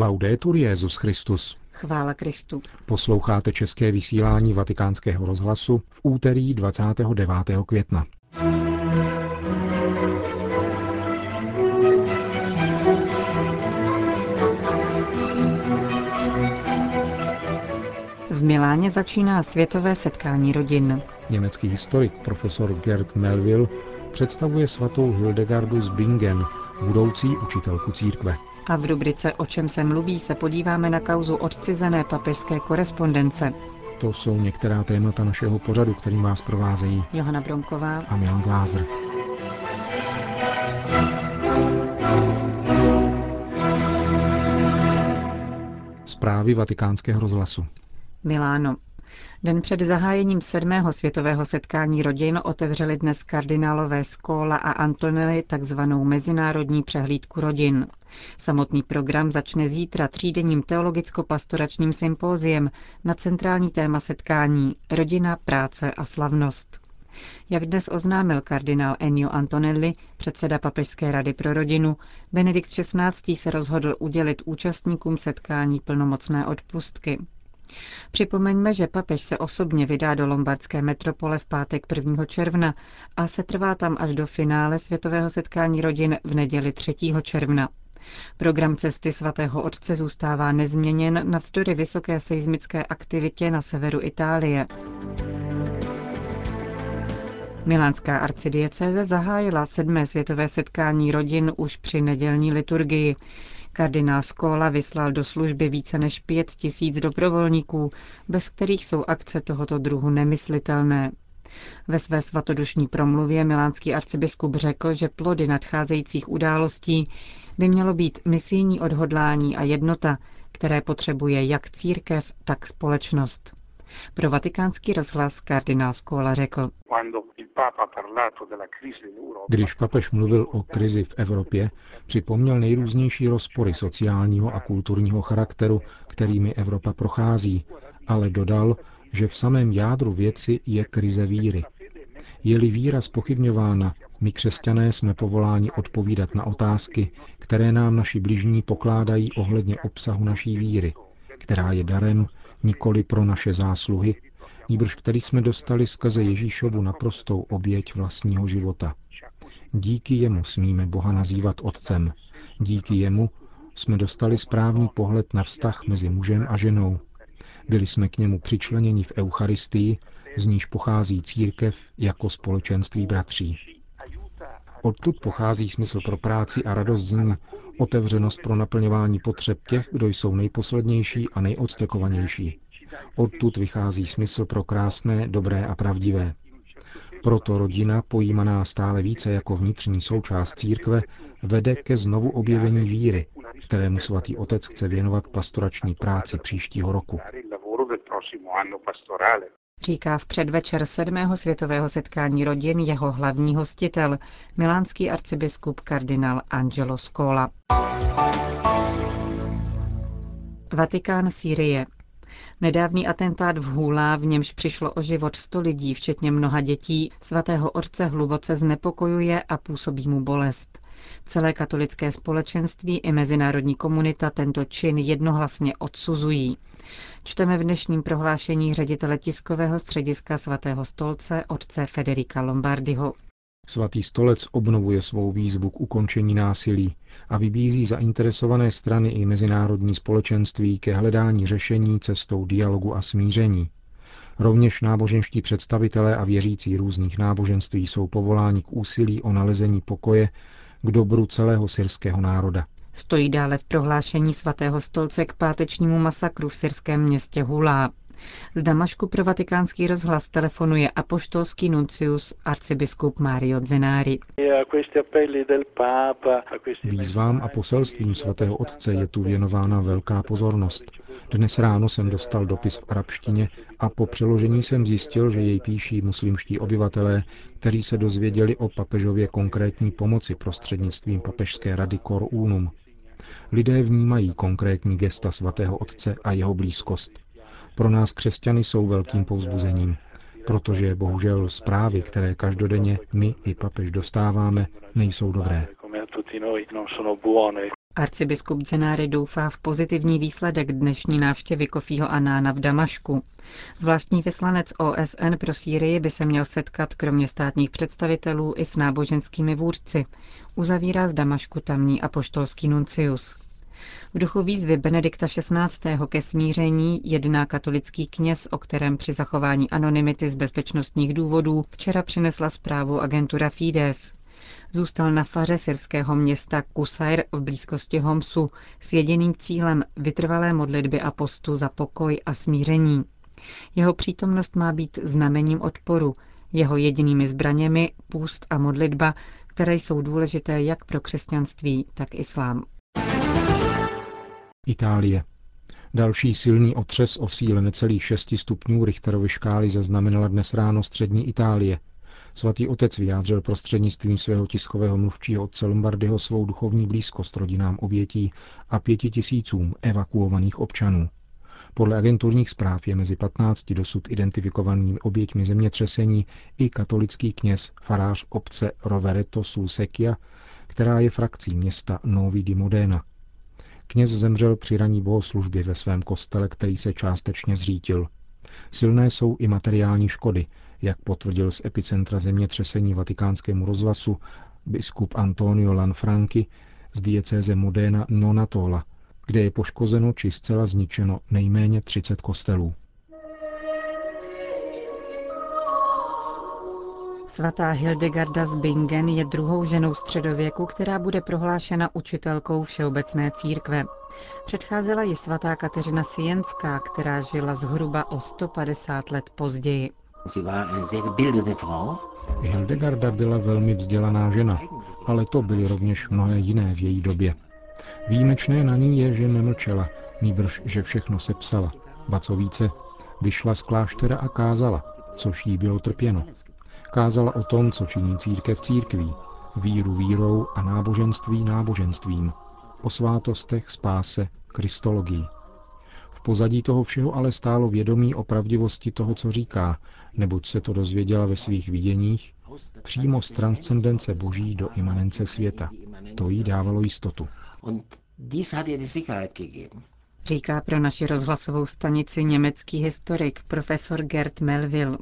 Laudetur Jezus Christus. Chvála Kristu. Posloucháte české vysílání Vatikánského rozhlasu v úterý 29. května. V Miláně začíná světové setkání rodin. Německý historik profesor Gerd Melville představuje svatou Hildegardu z Bingen, budoucí učitelku církve. A v rubrice O čem se mluví se podíváme na kauzu odcizené papežské korespondence. To jsou některá témata našeho pořadu, kterým vás provázejí Johana Bromková a Milan Glázer. Zprávy vatikánského rozhlasu. Miláno. Den před zahájením sedmého světového setkání rodin otevřeli dnes kardinálové Skóla a Antonelli takzvanou mezinárodní přehlídku rodin. Samotný program začne zítra třídenním teologicko-pastoračním sympóziem na centrální téma setkání Rodina, práce a slavnost. Jak dnes oznámil kardinál Ennio Antonelli, předseda Papežské rady pro rodinu, Benedikt XVI. se rozhodl udělit účastníkům setkání plnomocné odpustky. Připomeňme, že papež se osobně vydá do lombardské metropole v pátek 1. června a se trvá tam až do finále světového setkání rodin v neděli 3. června. Program cesty svatého otce zůstává nezměněn navzdory vysoké seismické aktivitě na severu Itálie. Milánská arcidiecéze zahájila sedmé světové setkání rodin už při nedělní liturgii. Kardinál Skóla vyslal do služby více než pět tisíc dobrovolníků, bez kterých jsou akce tohoto druhu nemyslitelné. Ve své svatodušní promluvě milánský arcibiskup řekl, že plody nadcházejících událostí by mělo být misijní odhodlání a jednota, které potřebuje jak církev, tak společnost. Pro vatikánský rozhlas kardinál Skóla řekl. Když papež mluvil o krizi v Evropě, připomněl nejrůznější rozpory sociálního a kulturního charakteru, kterými Evropa prochází, ale dodal, že v samém jádru věci je krize víry. Je-li víra spochybňována, my křesťané jsme povoláni odpovídat na otázky, které nám naši bližní pokládají ohledně obsahu naší víry, která je darem nikoli pro naše zásluhy, níbrž který jsme dostali skrze Ježíšovu naprostou oběť vlastního života. Díky jemu smíme Boha nazývat Otcem. Díky jemu jsme dostali správný pohled na vztah mezi mužem a ženou. Byli jsme k němu přičleněni v Eucharistii, z níž pochází církev jako společenství bratří. Odtud pochází smysl pro práci a radost z ní, otevřenost pro naplňování potřeb těch, kdo jsou nejposlednější a nejodstrekovanější. Odtud vychází smysl pro krásné, dobré a pravdivé. Proto rodina, pojímaná stále více jako vnitřní součást církve, vede ke znovu objevení víry, kterému svatý otec chce věnovat pastorační práci příštího roku. Říká v předvečer sedmého světového setkání rodin jeho hlavní hostitel, milánský arcibiskup kardinál Angelo Scola. Vatikán Sýrie. Nedávný atentát v Hůlá, v němž přišlo o život 100 lidí, včetně mnoha dětí, svatého otce hluboce znepokojuje a působí mu bolest. Celé katolické společenství i mezinárodní komunita tento čin jednohlasně odsuzují. Čteme v dnešním prohlášení ředitele tiskového střediska svatého stolce otce Federika Lombardiho. Svatý stolec obnovuje svou výzvu k ukončení násilí a vybízí zainteresované strany i mezinárodní společenství ke hledání řešení cestou dialogu a smíření. Rovněž náboženští představitelé a věřící různých náboženství jsou povoláni k úsilí o nalezení pokoje k dobru celého syrského národa. Stojí dále v prohlášení svatého stolce k pátečnímu masakru v syrském městě Hulá. Z Damašku pro vatikánský rozhlas telefonuje apoštolský nuncius arcibiskup Mario Zenari. Výzvám a poselstvím svatého otce je tu věnována velká pozornost. Dnes ráno jsem dostal dopis v arabštině a po přeložení jsem zjistil, že jej píší muslimští obyvatelé, kteří se dozvěděli o papežově konkrétní pomoci prostřednictvím papežské rady Cor Unum. Lidé vnímají konkrétní gesta svatého otce a jeho blízkost. Pro nás křesťany jsou velkým povzbuzením, protože bohužel zprávy, které každodenně my i papež dostáváme, nejsou dobré. Arcibiskup Zenáry doufá v pozitivní výsledek dnešní návštěvy Kofího Anána v Damašku. Zvláštní vyslanec OSN pro Sýrii by se měl setkat kromě státních představitelů i s náboženskými vůdci, uzavírá z Damašku tamní apoštolský nuncius. V duchu výzvy Benedikta XVI. ke smíření jedná katolický kněz, o kterém při zachování anonymity z bezpečnostních důvodů včera přinesla zprávu agentura Fides. Zůstal na faře syrského města Kusair v blízkosti Homsu s jediným cílem vytrvalé modlitby a postu za pokoj a smíření. Jeho přítomnost má být znamením odporu, jeho jedinými zbraněmi půst a modlitba, které jsou důležité jak pro křesťanství, tak islám. Itálie. Další silný otřes o síle necelých 6 stupňů Richterovy škály zaznamenala dnes ráno střední Itálie. Svatý otec vyjádřil prostřednictvím svého tiskového mluvčího otce Lombardyho svou duchovní blízkost rodinám obětí a pěti tisícům evakuovaných občanů. Podle agenturních zpráv je mezi 15 dosud identifikovanými oběťmi zemětřesení i katolický kněz, farář obce Rovereto Sulsekia, která je frakcí města Novi di Modena. Kněz zemřel při raní bohoslužbě ve svém kostele, který se částečně zřítil. Silné jsou i materiální škody, jak potvrdil z epicentra zemětřesení vatikánskému rozhlasu biskup Antonio Lanfranchi z diecéze Modena Nonatola, kde je poškozeno či zcela zničeno nejméně 30 kostelů. Svatá Hildegarda z Bingen je druhou ženou středověku, která bude prohlášena učitelkou Všeobecné církve. Předcházela ji svatá Kateřina Sienská, která žila zhruba o 150 let později. Hildegarda byla velmi vzdělaná žena, ale to byly rovněž mnohé jiné v její době. Výjimečné na ní je, že nemlčela, nýbrž, že všechno sepsala. Ba co více, vyšla z kláštera a kázala, což jí bylo trpěno. Kázala o tom, co činí církev církví, víru vírou a náboženství náboženstvím, o svátostech, spáse, kristologii. V pozadí toho všeho ale stálo vědomí o pravdivosti toho, co říká, neboť se to dozvěděla ve svých viděních, přímo z transcendence boží do imanence světa. To jí dávalo jistotu. Říká pro naši rozhlasovou stanici německý historik profesor Gerd Melville.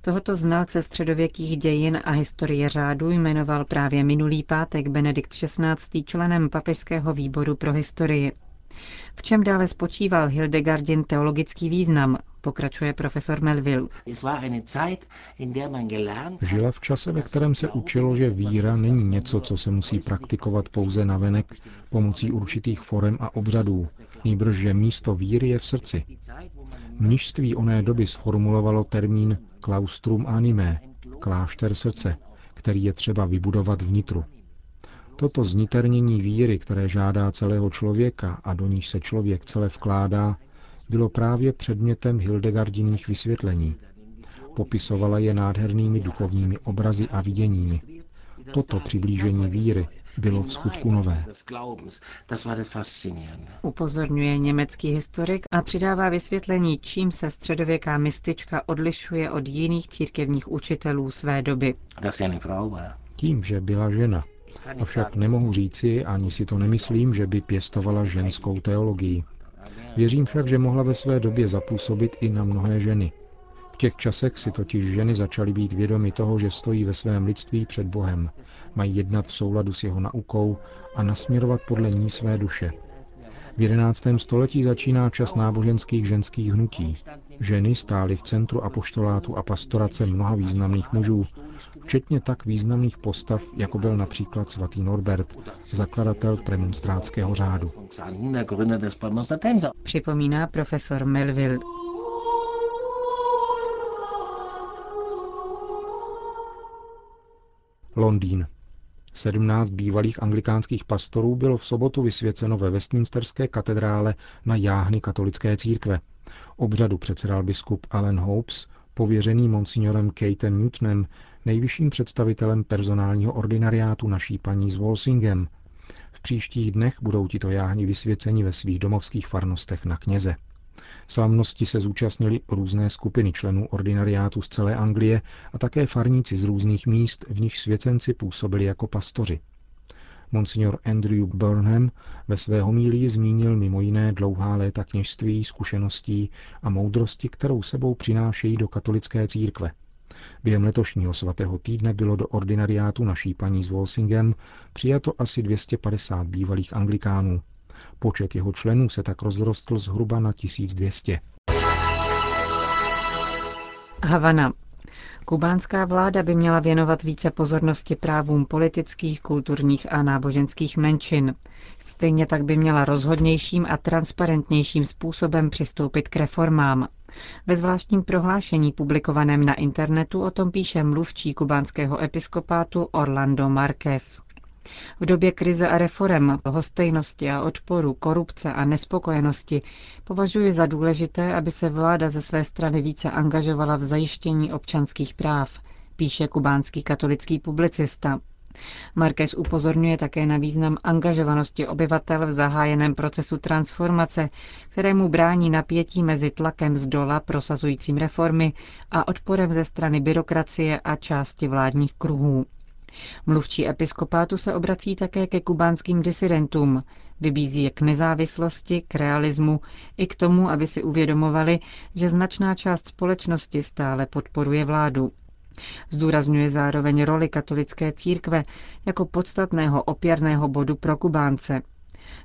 Tohoto znalce středověkých dějin a historie řádu jmenoval právě minulý pátek Benedikt XVI. členem Papežského výboru pro historii. V čem dále spočíval Hildegardin teologický význam, pokračuje profesor Melville. Žila v čase, ve kterém se učilo, že víra není něco, co se musí praktikovat pouze na venek pomocí určitých forem a obřadů, nýbrž že místo víry je v srdci. Mnižství oné doby sformulovalo termín claustrum animé, klášter srdce, který je třeba vybudovat vnitru. Toto zniternění víry, které žádá celého člověka a do níž se člověk celé vkládá, bylo právě předmětem Hildegardiných vysvětlení. Popisovala je nádhernými duchovními obrazy a viděními. Toto přiblížení víry bylo v skutku nové. Upozorňuje německý historik a přidává vysvětlení, čím se středověká mistička odlišuje od jiných církevních učitelů své doby. Tím, že byla žena. Avšak nemohu říci, ani si to nemyslím, že by pěstovala ženskou teologii. Věřím však, že mohla ve své době zapůsobit i na mnohé ženy. V těch časech si totiž ženy začaly být vědomy toho, že stojí ve svém lidství před Bohem, mají jednat v souladu s jeho naukou a nasměrovat podle ní své duše. V 11. století začíná čas náboženských ženských hnutí. Ženy stály v centru apoštolátu a pastorace mnoha významných mužů, včetně tak významných postav, jako byl například svatý Norbert, zakladatel premonstrátského řádu. Připomíná profesor Melville. Londýn. 17 bývalých anglikánských pastorů bylo v sobotu vysvěceno ve Westminsterské katedrále na jáhny katolické církve. Obřadu předsedal biskup Alan Hopes, pověřený monsignorem Katem Newtonem, nejvyšším představitelem personálního ordinariátu naší paní s Walsingem. V příštích dnech budou tito jáhni vysvěceni ve svých domovských farnostech na kněze. Slavnosti se zúčastnili různé skupiny členů ordinariátu z celé Anglie a také farníci z různých míst, v nich svěcenci působili jako pastoři. Monsignor Andrew Burnham ve své homílii zmínil mimo jiné dlouhá léta kněžství, zkušeností a moudrosti, kterou sebou přinášejí do katolické církve. Během letošního svatého týdne bylo do ordinariátu naší paní s Wolsingem přijato asi 250 bývalých anglikánů. Počet jeho členů se tak rozrostl zhruba na 1200. Havana. Kubánská vláda by měla věnovat více pozornosti právům politických, kulturních a náboženských menšin. Stejně tak by měla rozhodnějším a transparentnějším způsobem přistoupit k reformám. Ve zvláštním prohlášení publikovaném na internetu o tom píše mluvčí kubánského episkopátu Orlando Marquez. V době krize a reform, hostejnosti a odporu, korupce a nespokojenosti považuji za důležité, aby se vláda ze své strany více angažovala v zajištění občanských práv, píše kubánský katolický publicista. Marquez upozorňuje také na význam angažovanosti obyvatel v zahájeném procesu transformace, kterému brání napětí mezi tlakem z dola prosazujícím reformy a odporem ze strany byrokracie a části vládních kruhů. Mluvčí episkopátu se obrací také ke kubánským disidentům, vybízí je k nezávislosti, k realismu i k tomu, aby si uvědomovali, že značná část společnosti stále podporuje vládu. Zdůrazňuje zároveň roli katolické církve jako podstatného opěrného bodu pro Kubánce.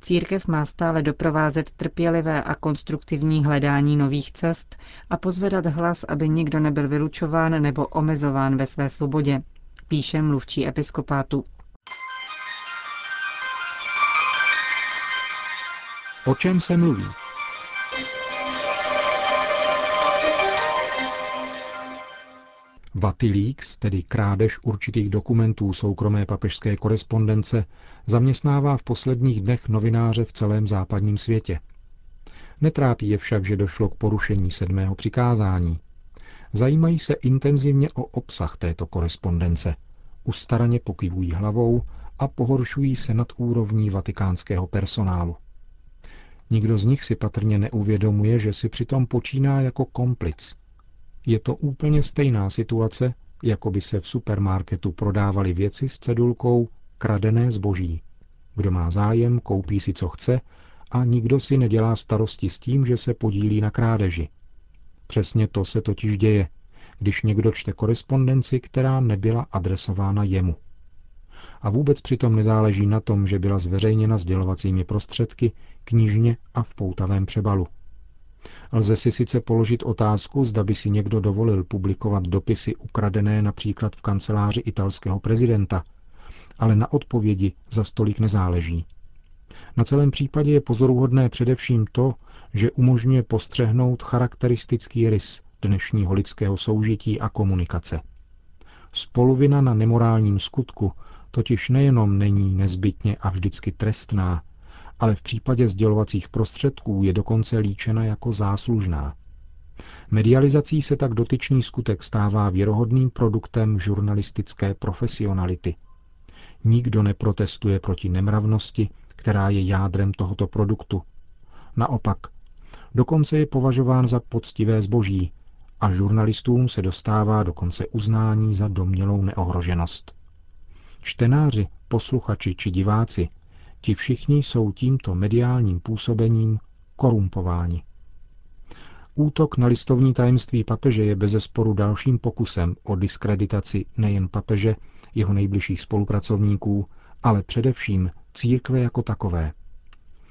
Církev má stále doprovázet trpělivé a konstruktivní hledání nových cest a pozvedat hlas, aby nikdo nebyl vylučován nebo omezován ve své svobodě píše mluvčí episkopátu. O čem se mluví? Vatilíks, tedy krádež určitých dokumentů soukromé papežské korespondence, zaměstnává v posledních dnech novináře v celém západním světě. Netrápí je však, že došlo k porušení sedmého přikázání. Zajímají se intenzivně o obsah této korespondence. Ustaraně pokyvují hlavou a pohoršují se nad úrovní vatikánského personálu. Nikdo z nich si patrně neuvědomuje, že si přitom počíná jako komplic. Je to úplně stejná situace, jako by se v supermarketu prodávaly věci s cedulkou kradené zboží. Kdo má zájem, koupí si, co chce a nikdo si nedělá starosti s tím, že se podílí na krádeži. Přesně to se totiž děje, když někdo čte korespondenci, která nebyla adresována jemu. A vůbec přitom nezáleží na tom, že byla zveřejněna sdělovacími prostředky, knižně a v poutavém přebalu. Lze si sice položit otázku, zda by si někdo dovolil publikovat dopisy ukradené například v kanceláři italského prezidenta, ale na odpovědi za stolik nezáleží. Na celém případě je pozoruhodné především to, že umožňuje postřehnout charakteristický rys dnešního lidského soužití a komunikace. Spoluvina na nemorálním skutku totiž nejenom není nezbytně a vždycky trestná, ale v případě sdělovacích prostředků je dokonce líčena jako záslužná. Medializací se tak dotyčný skutek stává věrohodným produktem žurnalistické profesionality. Nikdo neprotestuje proti nemravnosti, která je jádrem tohoto produktu. Naopak, dokonce je považován za poctivé zboží, a žurnalistům se dostává dokonce uznání za domělou neohroženost. Čtenáři, posluchači či diváci, ti všichni jsou tímto mediálním působením korumpováni. Útok na listovní tajemství papeže je bezesporu dalším pokusem o diskreditaci nejen papeže, jeho nejbližších spolupracovníků, ale především církve jako takové.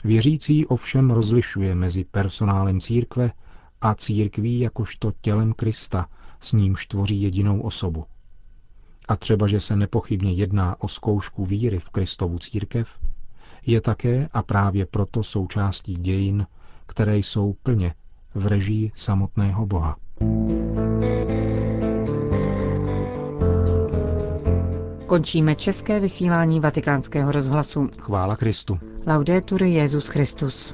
Věřící ovšem rozlišuje mezi personálem církve a církví jakožto tělem Krista, s nímž tvoří jedinou osobu. A třeba, že se nepochybně jedná o zkoušku víry v Kristovu církev, je také a právě proto součástí dějin, které jsou plně v režii samotného Boha. Končíme české vysílání vatikánského rozhlasu. Chvála Kristu. Laudetur Jezus Christus.